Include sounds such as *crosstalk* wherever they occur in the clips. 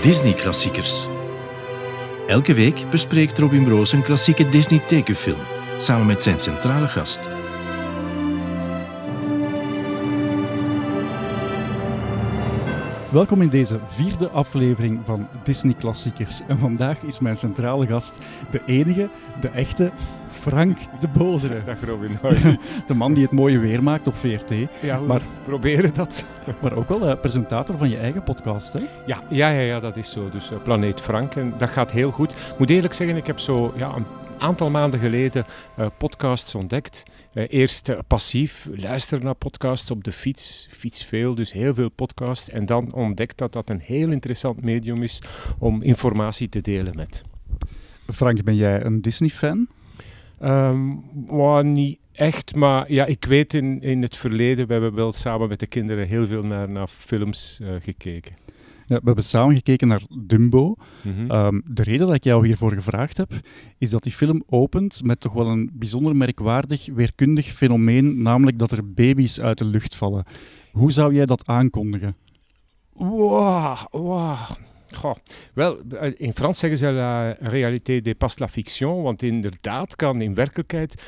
Disney-klassiekers. Elke week bespreekt Robin Broos een klassieke Disney-tekenfilm, samen met zijn centrale gast. Welkom in deze vierde aflevering van Disney Klassiekers. En vandaag is mijn centrale gast de enige, de echte Frank de Bozere. *laughs* Dag Robin. De man die het mooie weer maakt op VRT. Ja, we Maar- proberen dat. *laughs* Maar ook wel eh, presentator van je eigen podcast. Hè? Ja, ja, ja, ja dat is zo. Dus eh, Planeet Frank. En dat gaat heel goed. Ik moet eerlijk zeggen, ik heb zo ja, een aantal maanden geleden eh, podcasts ontdekt. Eerst passief luisteren naar podcasts op de fiets. Fiets veel, dus heel veel podcasts. En dan ontdekt dat dat een heel interessant medium is om informatie te delen met. Frank, ben jij een Disney-fan? Well, niet echt, maar ja, ik weet in, in het verleden, we hebben wel samen met de kinderen heel veel naar, naar films eh, gekeken. Ja, we hebben samen gekeken naar Dumbo. Mhm. Ehm, de reden dat ik jou hiervoor gevraagd heb, is dat die film opent met toch wel een bijzonder merkwaardig, weerkundig fenomeen, namelijk dat er baby's uit de lucht vallen. Hoe zou jij dat aankondigen? Wow, wow. Goh. Wel, eh, in Frans zeggen ze la réalité dépasse la fiction, want inderdaad kan in werkelijkheid,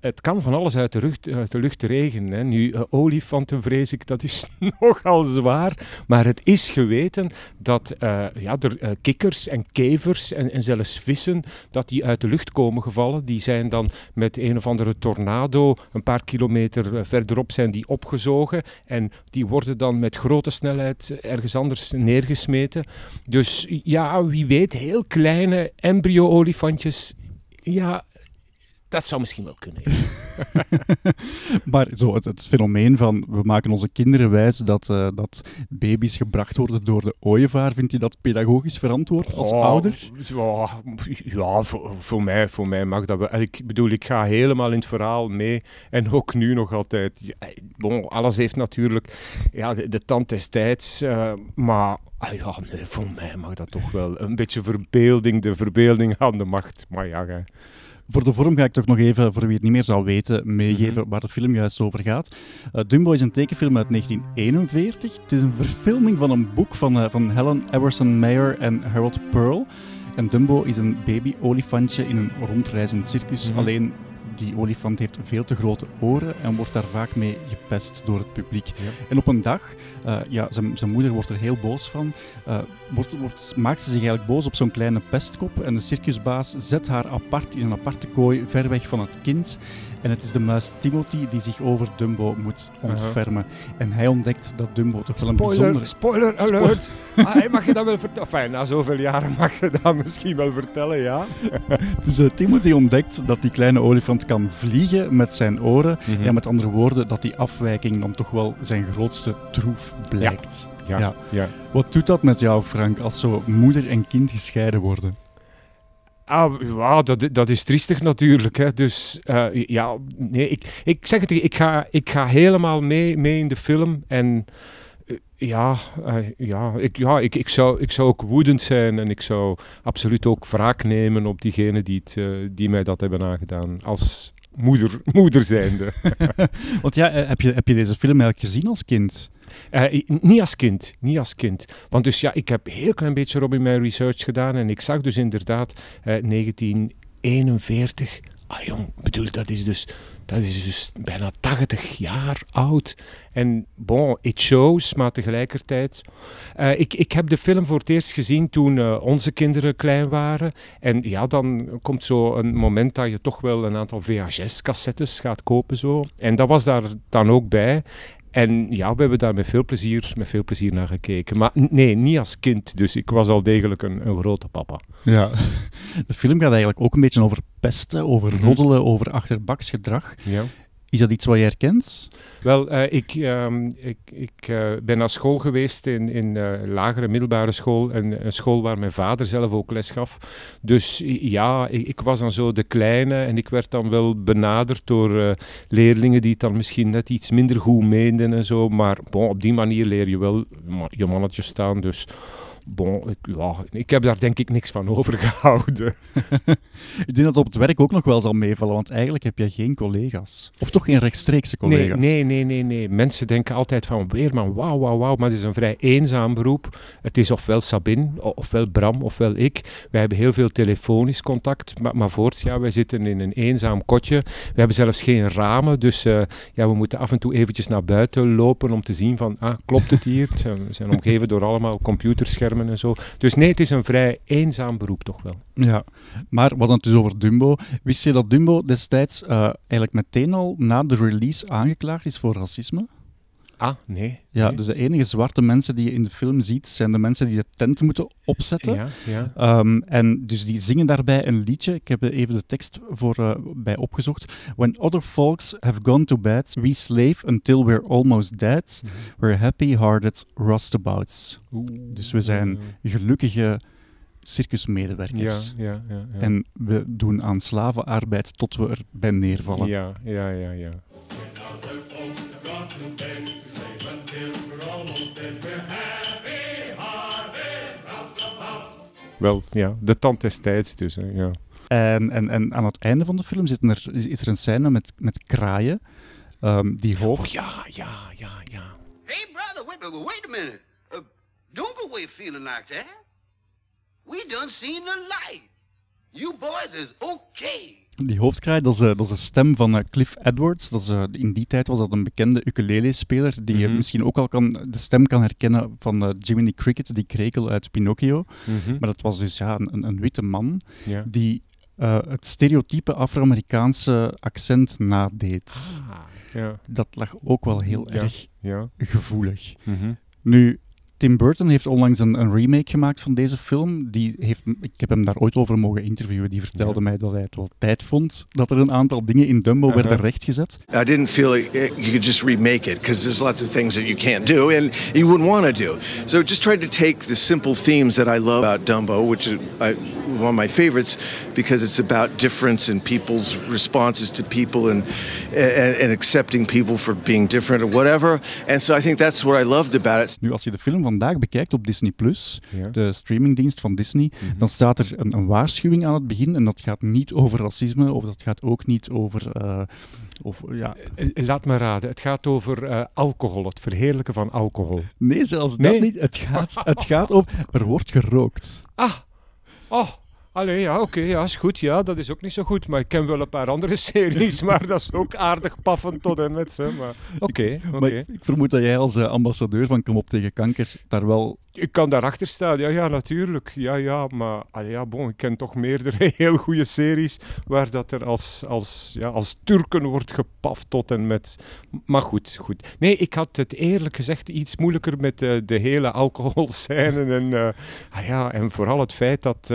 het kan van alles uit de, lucht, uit de lucht regenen. Hè. Nu, eh, olifanten vrees ik, dat is *laughs* nogal zwaar, maar het is geweten dat eh, ja, er eh, kikkers en kevers en, en zelfs vissen, dat die uit de lucht komen gevallen. Die zijn dan met een of andere tornado een paar kilometer eh, verderop zijn die opgezogen en die worden dan met grote snelheid ergens anders neergesmeten. Dus ja, wie weet, heel kleine embryo-olifantjes, ja, dat zou misschien wel kunnen. ja. *laughs* Maar zo, het, het fenomeen van we maken onze kinderen wijs dat, eh, dat baby's gebracht worden door de ooievaar, vindt je dat pedagogisch verantwoord als Oh, ouder? Ja, ja voor, voor, mij, voor mij mag dat wel. Ik bedoel, ik ga helemaal in het verhaal mee. En ook nu nog altijd. Ja, bon, alles heeft natuurlijk ja, de, de tand des tijds. eh, maar ah ja, nee, voor mij mag dat toch wel. Een beetje verbeelding, de verbeelding aan de macht. Maar ja, hè. Voor de vorm ga ik toch nog even, voor wie het niet meer zou weten, meegeven Mhm. waar de film juist over gaat. Eh, Dumbo is een tekenfilm uit 1941. Het is een verfilming van een boek van, eh, van Helen Everson Mayer en Harold Pearl. En Dumbo is een baby-olifantje in een rondreizend circus. Mhm. Alleen die olifant heeft veel te grote oren en wordt daar vaak mee gepest door het publiek. Ja. En op een dag, eh, ja, zijn, moeder wordt er heel boos van, wordt, wordt, maakt ze zich eigenlijk boos op zo'n kleine pestkop en de circusbaas zet haar apart in een aparte kooi ver weg van het kind. En het is de muis Timothy die zich over Dumbo moet ontfermen. En hij ontdekt dat Dumbo toch wel een Spoiler, bijzondere... spoiler alert. *laughs* Ah, mag je dat wel vertellen? Enfin, na zoveel jaren mag je dat misschien wel vertellen, ja. *laughs* Dus eh, Timothy ontdekt dat die kleine olifant kan vliegen met zijn oren. Mhm. Ja, met andere woorden, dat die afwijking dan toch wel zijn grootste troef blijkt. ja, ja. ja. Wat doet dat met jou, Frank, als zo moeder en kind gescheiden worden? Ah, ja, dat, dat is triestig natuurlijk. Hè. Dus eh, ja, nee, ik, ik zeg het, ik ga, ik ga helemaal mee, mee in de film. En eh, ja, eh, ja, ik, ja ik, ik, zou, ik zou ook woedend zijn en ik zou absoluut ook wraak nemen op diegenen die, het, die mij dat hebben aangedaan. Als moeder, *laughs* moeder zijnde. *laughs* Want ja, eh, heb je, heb je deze film eigenlijk gezien als kind? Eh, niet als kind, niet als kind. Want dus ja, ik heb een heel klein beetje Robin mijn research gedaan en ik zag dus inderdaad eh, 1941. Ah jong, bedoel, dat is dus, dat is dus bijna 80 jaar oud. En bon, it shows, maar tegelijkertijd... eh, ik, ik heb de film voor het eerst gezien toen eh, onze kinderen klein waren. En ja, dan komt zo een moment dat je toch wel een aantal VHS-cassettes gaat kopen zo. En dat was daar dan ook bij. En ja, we hebben daar met veel plezier, met veel plezier naar gekeken. Maar nee, niet als kind. Dus ik was al degelijk een, een grote papa. Ja. *laughs* De film gaat eigenlijk ook een beetje over pesten, over Mhm. roddelen, over achterbaksgedrag. Ja. Is dat iets wat je herkent? Wel, eh, ik, ehm, ik, ik eh, ben naar school geweest in, in eh, lagere middelbare school. En een school waar mijn vader zelf ook les gaf. Dus ja, ik, ik was dan zo de kleine. En ik werd dan wel benaderd door leerlingen die het dan misschien net iets minder goed meenden en zo. Maar bon, op die manier leer je wel je mannetje staan. Dus bon, ik, ja, ik heb daar denk ik niks van *laughs* overgehouden. *laughs* ik denk dat op het werk ook nog wel zal meevallen, want eigenlijk heb je geen collega's. Of toch geen rechtstreekse collega's. Nee, nee, nee, nee, nee. Mensen denken altijd van Weerman, wauw, wauw, wauw, maar het is een vrij eenzaam beroep. Het is ofwel Sabine, ofwel Bram, ofwel ik. Wij hebben heel veel telefonisch contact, maar, maar voorts, ja, wij zitten in een eenzaam kotje. We hebben zelfs geen ramen, dus uh, ja, we moeten af en toe eventjes naar buiten lopen om te zien van, ah, klopt het hier? We zijn omgeven door allemaal computerschermen en zo. Dus nee, het is een vrij eenzaam beroep toch wel. Ja, maar wat het dus over Dumbo. Wist je dat Dumbo destijds uh, eigenlijk meteen al na de release aangeklaagd is voor racisme? Ah, nee. Ja, nee. dus de enige zwarte mensen die je in de film ziet, zijn de mensen die de tent moeten opzetten. Ja, ja. Um, en dus die zingen daarbij een liedje. Ik heb even de tekst voor, uh, bij opgezocht. When other folks have gone to bed, we slave until we're almost dead. Mhm. We're happy-hearted roustabouts. Oeh. Dus we zijn gelukkige circusmedewerkers. Ja, ja, ja. ja. En we doen aan slavenarbeid tot we erbij neervallen. Ja, ja, ja, ja. Wel, ja, de tand des tijds dus, hè, ja. En, en, en aan het einde van de film zit er, is er een scène met, met kraaien. Um, die hoofd... Oh ja, ja, ja, ja. Hey, brother, wait, wait, wait a minute. Uh, don't go away feeling like that. We done seen the light. You boys is okay. Die hoofdkraai, dat is, uh, dat is de stem van uh, Cliff Edwards. Dat is, uh, in die tijd was dat een bekende ukulele-speler, die je Mhm. misschien ook al kan, de stem kan herkennen van Jiminy Cricket, die krekel uit Pinocchio. Mhm. Maar dat was dus ja, een, een witte man Ja. die uh, het stereotype Afro-Amerikaanse accent nadeed. Ah, ja, Dat lag ook wel heel Ja. erg gevoelig. Mhm. Nu, Tim Burton heeft onlangs een, een remake gemaakt van deze film. Die heeft, ik heb hem daar ooit over mogen interviewen. Die vertelde Ja. mij dat hij het wel tijd vond dat er een aantal dingen in Dumbo Uh-huh. werden rechtgezet. I didn't feel like it, you could just remake it because there's lots of things that you can't do and you wouldn't want to do. So just tried to take the simple themes that I love about Dumbo, which is I, one of my favorites because it's about difference and people's responses to people and, and and accepting people for being different or whatever. And so I think that's what I loved about it. Nu, als je de film vandaag bekijkt op Disney+, Plus, Ja. de streamingdienst van Disney, Mhm. dan staat er een, een waarschuwing aan het begin. En dat gaat niet over racisme, of dat gaat ook niet over... eh, over ja. Eh, Laat me raden, het gaat over eh, alcohol, het verheerlijken van alcohol. Nee, zelfs Nee. dat niet. Het gaat, het gaat over... Er wordt gerookt. Ah, oh, allee, ja, oké, ja, is goed. Ja, dat is ook niet zo goed. Maar ik ken wel een paar andere *laughs* series, maar dat is ook aardig paffend tot en met ze. Maar oké, oké. Maar ik, ik vermoed dat jij als eh, ambassadeur van Kom op tegen kanker daar wel... Ik kan daarachter staan, ja, ja, natuurlijk. Ja, ja, maar allee, ja, bon, ik ken toch meerdere *laughs* heel goede series waar dat er als, als, ja, als Turken wordt gepaft tot en met. Maar goed, goed. Nee, ik had het eerlijk gezegd iets moeilijker met eh, de hele alcoholscène en, eh, ah, ja, en vooral het feit dat...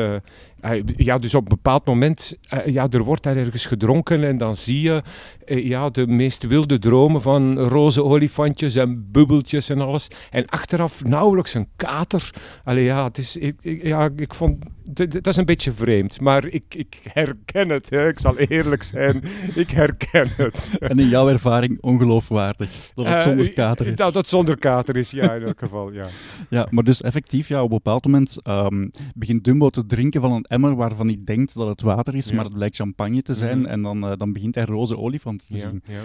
ja, dus op een bepaald moment, eh, ja, er wordt daar ergens gedronken en dan zie je ja, de meest wilde dromen van roze olifantjes en bubbeltjes en alles. En achteraf nauwelijks een kater. Allee, ja, het is, ik, ik- ja, ik vond, dat is een beetje vreemd, maar ik, ik herken het. Hè. Ik zal eerlijk zijn, ik herken het. *laughs* En in jouw ervaring ongeloofwaardig dat het Eh, zonder kater is. Dat het zonder kater is, ja, in elk geval, ja. *laughs* Ja, maar dus effectief, ja, op een bepaald moment ehm, begint Dumbo te drinken van een emmer waarvan hij denkt dat het water is, Ja. maar het blijkt champagne te zijn. Mhm. En dan, eh, dan begint hij roze olifant te ja, zien. ja.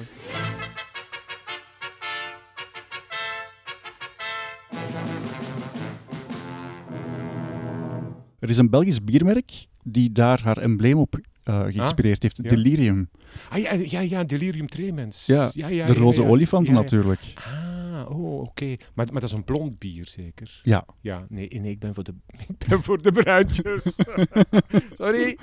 Er is een Belgisch biermerk die daar haar embleem op eh, geïnspireerd heeft. ja. Delirium. Ah, ja, ja, ja, delirium tremens. Ja, ja, ja, de roze ja. olifant Ja, ja. natuurlijk. Ah, oh, oké. Maar, maar dat is een blond bier, zeker? Ja. Ja, nee, nee ik, ben voor de, *laughs* ik ben voor de bruintjes. *laughs* Sorry.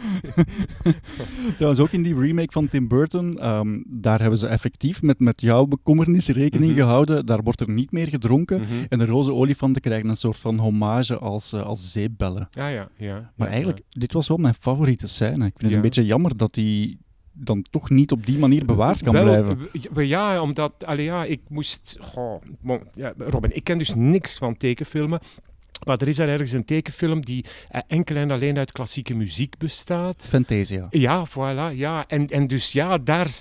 *laughs* Trouwens, ook in die remake van Tim Burton, ehm, daar hebben ze effectief met, met jouw bekommernis rekening Mhm. gehouden. Daar wordt er niet meer gedronken. Mhm. En de roze olifanten krijgen een soort van hommage als, eh, als zeepbellen. Ja, ja, ja. Maar ja, eigenlijk, dit was wel mijn favoriete scène. Ik vind het een beetje jammer dat die dan toch niet op die manier bewaard kan Wel, blijven. Ja, omdat, allee, ja, ik moest... goh, bon, ja, Robin, ik ken dus niks van tekenfilmen. Maar er is daar ergens een tekenfilm die eh, enkel en alleen uit klassieke muziek bestaat. Fantasia. Ja, voilà, ja. En, en dus ja, daar,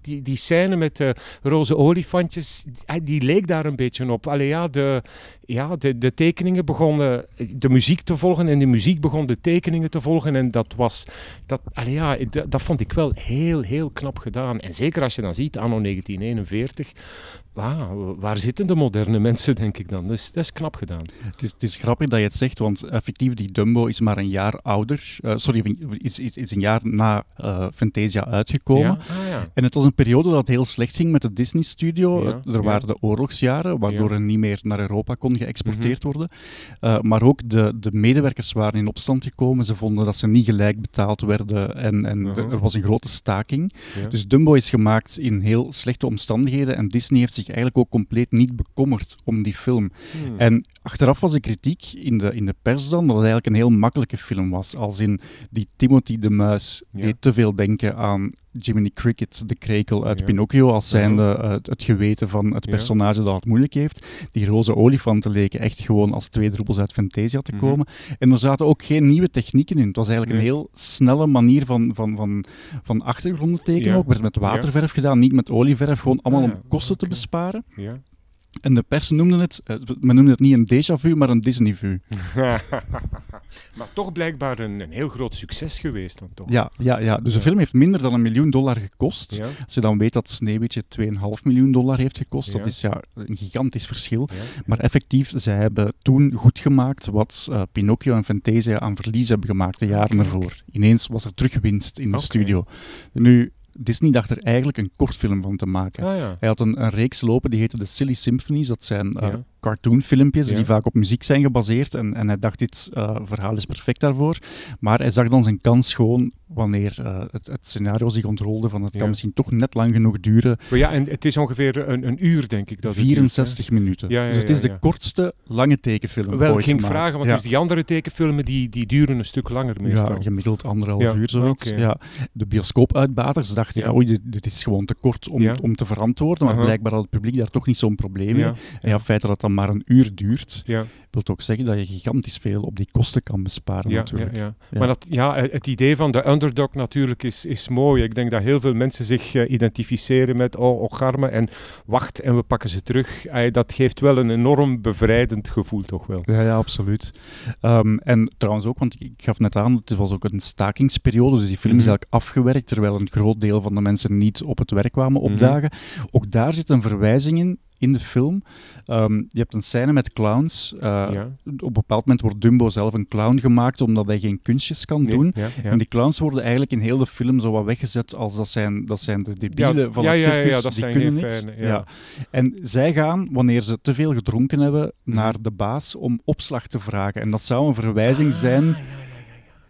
die, die scène met de roze olifantjes, die, die leek daar een beetje op. Allee, ja, de, ja de, de tekeningen begonnen de muziek te volgen en de muziek begon de tekeningen te volgen. En dat was, dat, allee, ja, dat, dat vond ik wel heel, heel knap gedaan. En zeker als je dan ziet, anno 1941, wauw, waar zitten de moderne mensen, denk ik dan. Dus dat is knap gedaan. Het is, het is grappig dat je het zegt, want effectief, die Dumbo is maar een jaar ouder. eh, sorry, is, is, is een jaar na eh, Fantasia uitgekomen. Ja? Ah, ja. En het was een periode dat het heel slecht ging met de Disney-studio. Ja, er waren de oorlogsjaren, waardoor er niet meer naar Europa kon geëxporteerd Mhm. worden. Uh, maar ook de, de medewerkers waren in opstand gekomen. Ze vonden dat ze niet gelijk betaald werden en, en er was een grote staking. Dus Dumbo is gemaakt in heel slechte omstandigheden en Disney heeft zich eigenlijk ook compleet niet bekommerd om die film. Hmm. En achteraf was de kritiek in de, in de pers dan dat het eigenlijk een heel makkelijke film was. Als in die Timothy de Muis Ja. deed te veel denken aan Jiminy Cricket, de krekel uit Ja. Pinocchio, als zijnde eh, het, het geweten van het Ja. personage dat het moeilijk heeft. Die roze olifanten leken echt gewoon als twee druppels uit Fantasia te Mhm. komen. En er zaten ook geen nieuwe technieken in. Het was eigenlijk Nee. een heel snelle manier van, van, van, van achtergronden tekenen Ja. ook. werd met waterverf gedaan, niet met olieverf, gewoon allemaal Ah, om kosten te besparen. Ja. En de pers noemde het, eh, men noemde het niet een déjà vu, maar een Disney-vu. *laughs* maar toch blijkbaar een, een heel groot succes geweest dan toch? Ja, ja, ja, dus de film heeft minder dan een miljoen dollar gekost. Ja, Als je dan weet dat Sneeuwwitje 2,5 miljoen dollar heeft gekost, Ja. dat is ja een gigantisch verschil. ja. Maar effectief, zij hebben toen goed gemaakt wat eh, Pinocchio en Fantasia aan verlies hebben gemaakt de jaren ervoor. Ineens was er terugwinst in de studio. Nu, Disney dacht er eigenlijk een kortfilm van te maken. Ah, ja. Hij had een, een reeks lopen die heette The Silly Symphonies. Dat zijn eh, Ja. Cartoonfilmpjes Ja. die vaak op muziek zijn gebaseerd. En, en hij dacht, dit eh, verhaal is perfect daarvoor. Maar hij zag dan zijn kans gewoon wanneer eh, het, het scenario zich ontrolde van het Ja. kan misschien toch net lang genoeg duren. Maar ja, en het is ongeveer een, een uur, denk ik. Dat het duurt, 64 minuten. Ja, ja, dus het is de kortste lange tekenfilm. Wel, ging ik gemaakt. vragen, want dus die andere tekenfilmen die, die duren een stuk langer meestal. Ja, gemiddeld anderhalf uur zoiets. Ja. De bioscoopuitbaters dachten, Ja. oei, dit, dit is gewoon te kort om, om te verantwoorden. Maar blijkbaar had het publiek daar toch niet zo'n probleem mee. ja, En ja, het feit dat dan maar een uur duurt, ja, wil ook zeggen dat je gigantisch veel op die kosten kan besparen ja, natuurlijk. ja, ja. Ja. Maar dat, ja, het idee van de underdog natuurlijk is, is mooi. Ik denk dat heel veel mensen zich eh, identificeren met oh, Ogarme en wacht en we pakken ze terug. Dat geeft wel een enorm bevrijdend gevoel toch wel. Ja, ja, absoluut. Ehm, en trouwens ook, want ik gaf net aan, het was ook een stakingsperiode, dus die film is Mhm. eigenlijk afgewerkt, terwijl een groot deel van de mensen niet op het werk kwamen opdagen. Ook daar zit een verwijzing in, in de film. Ehm, je hebt een scène met clowns. Eh, ja. Op een bepaald moment wordt Dumbo zelf een clown gemaakt, omdat hij geen kunstjes kan Nee, doen. Ja, ja. En die clowns worden eigenlijk in heel de film zo wat weggezet als dat zijn, dat zijn de debielen Ja, van ja, het ja, ja, circus, ja, dat die zijn kunnen geen niks. fijne, ja. En zij gaan, wanneer ze te veel gedronken hebben, Mhm. naar de baas om opslag te vragen. En dat zou een verwijzing Ah, zijn...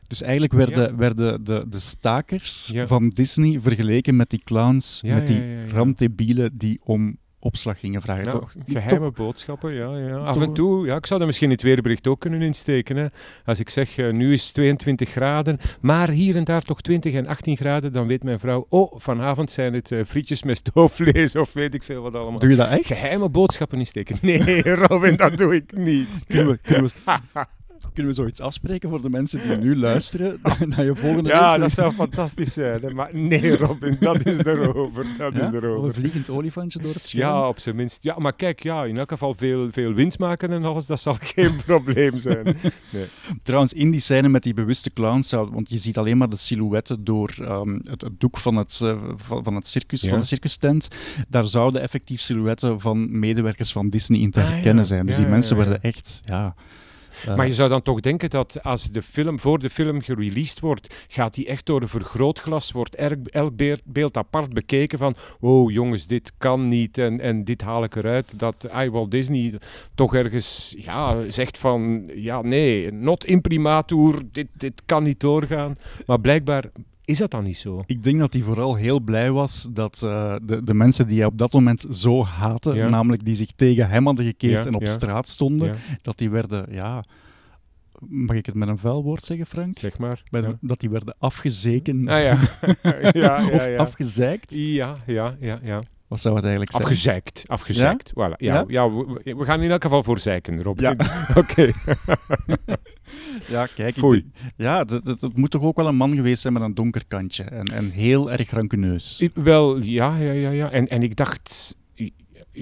Dus eigenlijk werden, werden de, de stakers Ja. van Disney vergeleken met die clowns, Ja, met die ja, ja, ja. randdebielen die om opslag gingen vragen. Nou, Toch- geheime boodschappen, ja, ja. Af en toe, ja, ik zou dat misschien in het weerbericht ook kunnen insteken. Hè. Als ik zeg, eh, nu is het 22 graden, maar hier en daar toch 20 en 18 graden, dan weet mijn vrouw, oh, vanavond zijn het eh, frietjes met stoofvlees of weet ik veel wat allemaal. Doe je dat echt? Geheime boodschappen insteken. Nee, *laughs* Robin, dat doe ik niet. Kunnen we, kunnen, we, *laughs* kunnen we zoiets afspreken voor de mensen die nu luisteren? *laughs* Dat je volgende Ja, week dat zo- zou fantastisch zijn. hè. Maar nee, Robin, dat is *laughs* erover. Dat Ja? is Of erover. een vliegend olifantje door het scherm? Ja, op zijn minst. Ja, maar kijk, ja, in elk geval veel, veel winst maken en alles, dat zal *laughs* geen probleem zijn. Trouwens, in die scène met die bewuste clowns, want je ziet alleen maar de silhouetten door ehm, het, het doek van het, eh, van, van het circus, Ja. van de circustent, daar zouden effectief silhouetten van medewerkers van Disney in te Ah, ja. herkennen zijn. Dus Ja, die ja, mensen ja, ja. werden echt, ja... Maar je zou dan toch denken dat als de film voor de film gereleased wordt, gaat die echt door een vergrootglas, wordt elk, beeld apart bekeken van, oh jongens, dit kan niet en, en dit haal ik eruit. Dat I, Walt Disney toch ergens ja, zegt van, ja nee, not imprimatur, dit, dit kan niet doorgaan. Maar blijkbaar is dat dan niet zo. Ik denk dat hij vooral heel blij was dat eh, de, de mensen die hij op dat moment zo haatte, Ja. namelijk die zich tegen hem hadden gekeerd Ja, en op ja. straat stonden, dat die werden, ja... Mag ik het met een vuil woord zeggen, Frank? zeg maar. Dat die werden afgezeken Ah ja, *laughs* *laughs* ja, ja, of ja. afgezeikt. Ja, ja, ja, ja. Wat zou het eigenlijk zijn? Afgezeikt, afgezeikt. Voilà. Ja, Ja? ja? we, we gaan in elk geval voor zeiken, Rob. Ja. *laughs* Oké. *laughs* Ja, kijk. ik ja, het het moet toch ook wel een man geweest zijn met een donker kantje. En, en heel erg rancuneus. I- Wel, ja, ja, ja. ja. En, en ik dacht,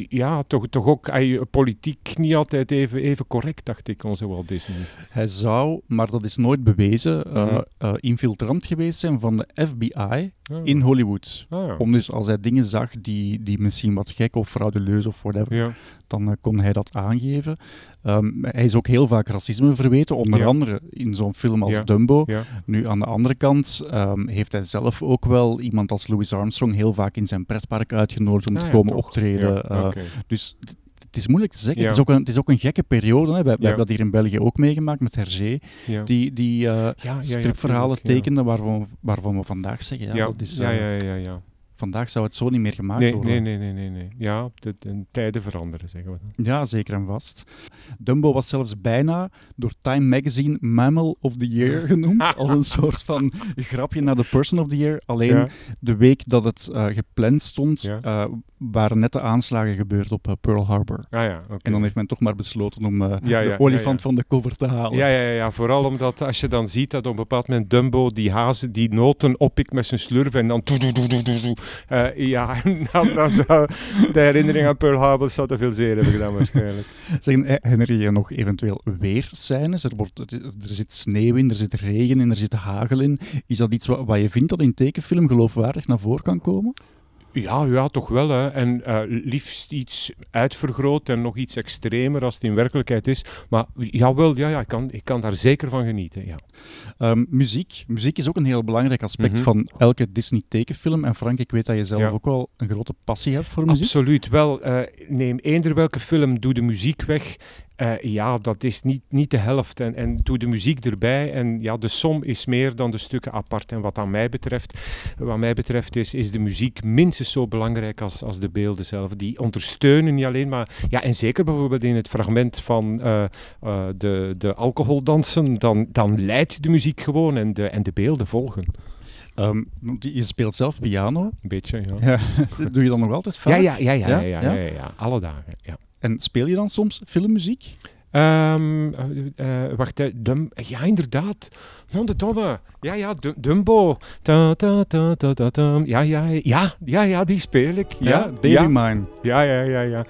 ja, toch, toch ook ey, politiek niet altijd even, even correct, dacht ik, onze Walt Disney. Hij zou, maar dat is nooit bewezen, eh, Mhm. eh, infiltrant geweest zijn van de FBI Ah, in Hollywood. ah, ja. Om dus als hij dingen zag die, die misschien wat gek of fraudeleus of whatever, Ja. Dan eh, kon hij dat aangeven. Ehm, hij is ook heel vaak racisme verweten, onder Ja. andere in zo'n film als Ja. Dumbo. Ja. Nu, aan de andere kant ehm, heeft hij zelf ook wel iemand als Louis Armstrong heel vaak in zijn pretpark uitgenodigd om Ah, te komen toch. optreden. Eh. Dus het- is moeilijk te zeggen. Ja. Het, is ook een, het is ook een gekke periode. Hè. We, Ja. hebben dat hier in België ook meegemaakt met Hergé, ja. die, die ja, stripverhalen tekende waarvan, waarvan we vandaag zeggen, ja, dat is, ja, ja, ja, ja. Vandaag zou het zo niet meer gemaakt Nee, worden. nee, nee, nee, nee, nee. Ja, de, de tijden veranderen, zeggen we dan. Ja, zeker en vast. Dumbo was zelfs bijna door Time Magazine Mammal of the Year *laughs* genoemd, als een soort van grapje naar de Person of the Year. Alleen Ja. de week dat het eh, gepland stond, Ja. eh, waren net de aanslagen gebeurd op eh, Pearl Harbor. Ah ja, oké. En dan heeft men toch maar besloten om de olifant van de cover te halen. Ja, ja, ja, vooral omdat als je dan ziet dat op een bepaald moment Dumbo die hazen, die noten oppikt met zijn slurf en dan... Eh, ja, *laughs* dan, dan zou de herinnering aan Pearl Harbor zou te veel zeer hebben gedaan waarschijnlijk. Zeg, eh, herinner je nog eventueel weerscènes? Er, wordt, er er zit sneeuw in, er zit regen in, er zit hagel in. Is dat iets wat, wat je vindt dat in tekenfilm geloofwaardig naar voren kan komen? Ja, ja, toch wel. Hè. En eh, liefst iets uitvergroot en nog iets extremer als het in werkelijkheid is. Maar jawel, ja, ja, ik, kan, ik kan daar zeker van genieten. Ja. Ehm, muziek. Muziek is ook een heel belangrijk aspect Mhm. van elke Disney-tekenfilm. En Frank, ik weet dat je zelf Ja. ook wel een grote passie hebt voor muziek. Absoluut wel. Eh, neem eender welke film, doe de muziek weg. Eh, ja, dat is niet, niet de helft. En, en doe de muziek erbij. En ja, de som is meer dan de stukken apart. En wat aan mij betreft, wat mij betreft is, is de muziek minstens zo belangrijk als, als de beelden zelf. Die ondersteunen niet alleen maar... Ja, en zeker bijvoorbeeld in het fragment van eh, de, de alcoholdansen, dan, dan leidt de muziek gewoon en de, en de beelden volgen. Ehm, je speelt zelf piano. Een beetje, ja. Ja. *laughs* Doe je dan nog altijd vaak? Ja, ja, ja, ja, ja, Ja? ja, ja, ja, alle dagen, ja. En speel je dan soms filmmuziek? Ehm, eh, eh, wacht, Dum ja, inderdaad. Non de domme. Ja, ja, Dum- Dumbo. Ta, ta, ta, ta, ta, ta. Ja, ja, ja, ja, ja, die speel ik. Ja, Ja, Baby ja, Mine. ja, ja, ja, ja.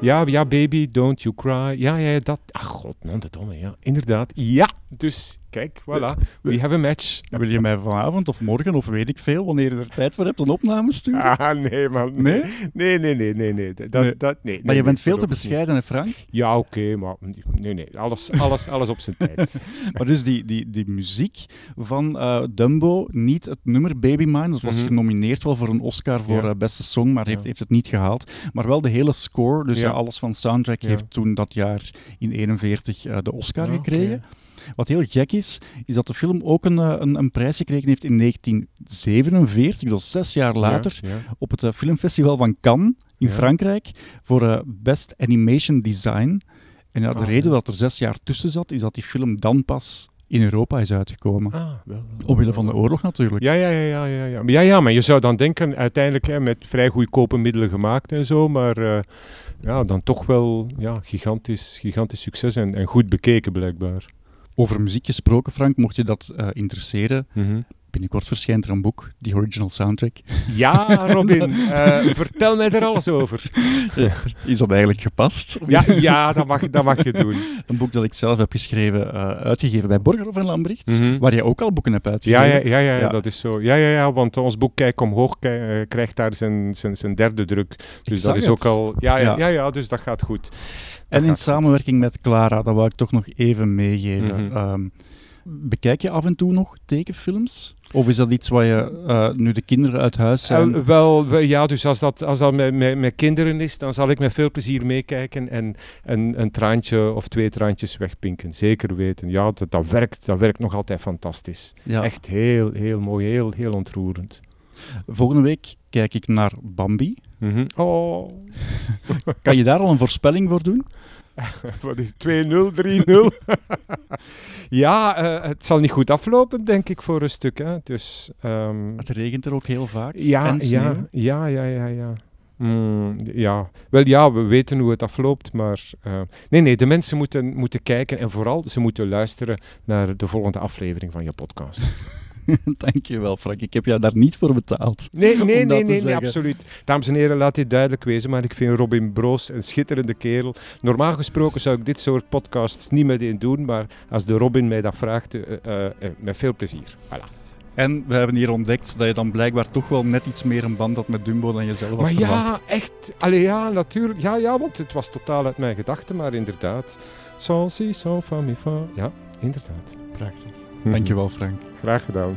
Ja, ja, baby, don't you cry. Ja, ja, dat. Ach, god, non de domme, ja. Inderdaad. Ja, dus, kijk, voilà. We have a match. Wil je mij vanavond of morgen of weet ik veel, wanneer je er tijd voor hebt, een opname sturen? Ah, nee, man. Nee? Nee, nee, nee, nee, nee. Dat, Nee. Dat, nee, maar je bent veel te bescheiden, hè, Frank? Ja, oké, maar nee, nee, alles, alles, alles op zijn tijd. *laughs* Maar dus die, die, die muziek van eh, Dumbo, niet het nummer Baby Mine, dat was Mhm. genomineerd wel voor een Oscar voor Ja. eh, beste song, maar heeft, Ja. heeft het niet gehaald. Maar wel de hele score, dus Ja. ja, alles van soundtrack, heeft toen dat jaar in 41 eh, de Oscar Ah, gekregen. Wat heel gek is, is dat de film ook een, eh, een, een prijs gekregen heeft in 1947, dus zes jaar later, Ja, ja. op het eh, filmfestival van Cannes in Ja. Frankrijk voor eh, Best Animation Design. En ja, de Ah, reden dat er zes jaar tussen zat, is dat die film dan pas in Europa is uitgekomen. Ah, wel. Omwille van de oorlog natuurlijk. Ja, ja, ja, ja, ja, ja. Maar Ja, maar je zou dan denken, uiteindelijk hè, met vrij goedkope middelen gemaakt en zo, maar ja, dan toch wel ja, gigantisch, gigantisch succes en, en goed bekeken blijkbaar. Over muziek gesproken, Frank, mocht je dat eh, interesseren, Mhm. Binnenkort verschijnt er een boek, die original soundtrack. Ja, Robin, *laughs* eh, vertel mij er alles over. Is dat eigenlijk gepast? Ja, ja dat, mag, dat mag je doen. Een boek dat ik zelf heb geschreven, eh, uitgegeven bij Borgerhoff en Lambrechts, Mhm. waar jij ook al boeken hebt uitgegeven. ja, ja, ja, Ja. dat is zo. Ja, ja, ja, want ons boek Kijk omhoog eh, krijgt daar zijn, zijn, zijn derde druk. Dus dat is het. ook al... Ja, ja, Ja. dus dat gaat goed. Dat En in goed. samenwerking met Clara, dat wou ik toch nog even meegeven. Mhm. Ehm, bekijk je af en toe nog tekenfilms? Of is dat iets waar je, eh, nu de kinderen uit huis zijn... Eh, wel, we- ja, dus als dat, als dat met, met, met kinderen is, dan zal ik met veel plezier meekijken en een, een traantje of twee traantjes wegpinken. Zeker weten. Ja, dat, dat, werkt, dat werkt nog altijd fantastisch. ja. Echt heel, heel mooi, heel, heel ontroerend. Volgende week kijk ik naar Bambi. Mhm. Oh. *laughs* Kan je daar al een voorspelling voor doen? *laughs* Wat is 2-0, 3-0? *laughs* ja, eh, het zal niet goed aflopen, denk ik, voor een stuk. Hè. Dus, ehm, Het regent er ook heel vaak. ja, en sneeuw. ja, ja, ja, ja, ja. Mm, ja, wel ja, we weten hoe het afloopt, maar eh, nee, nee, de mensen moeten, moeten kijken en vooral ze moeten luisteren naar de volgende aflevering van je podcast. *laughs* *laughs* Dankjewel, Frank. Ik heb jou daar niet voor betaald. Nee, nee, *laughs* nee, nee, absoluut. Dames en heren, laat dit duidelijk wezen, maar ik vind Robin Broos een schitterende kerel. Normaal gesproken zou ik dit soort podcasts niet meteen doen, maar als de Robin mij dat vraagt, eh, eh, eh, met veel plezier. Voilà. En we hebben hier ontdekt dat je dan blijkbaar toch wel net iets meer een band had met Dumbo dan je zelf had Maar ja, echt. Allee, ja, natuurlijk. Ja, ja, want het was totaal uit mijn gedachten, maar inderdaad. Sans si, sans fa, mi fa. Ja, inderdaad. Prachtig. Dankjewel, Frank. Graag gedaan.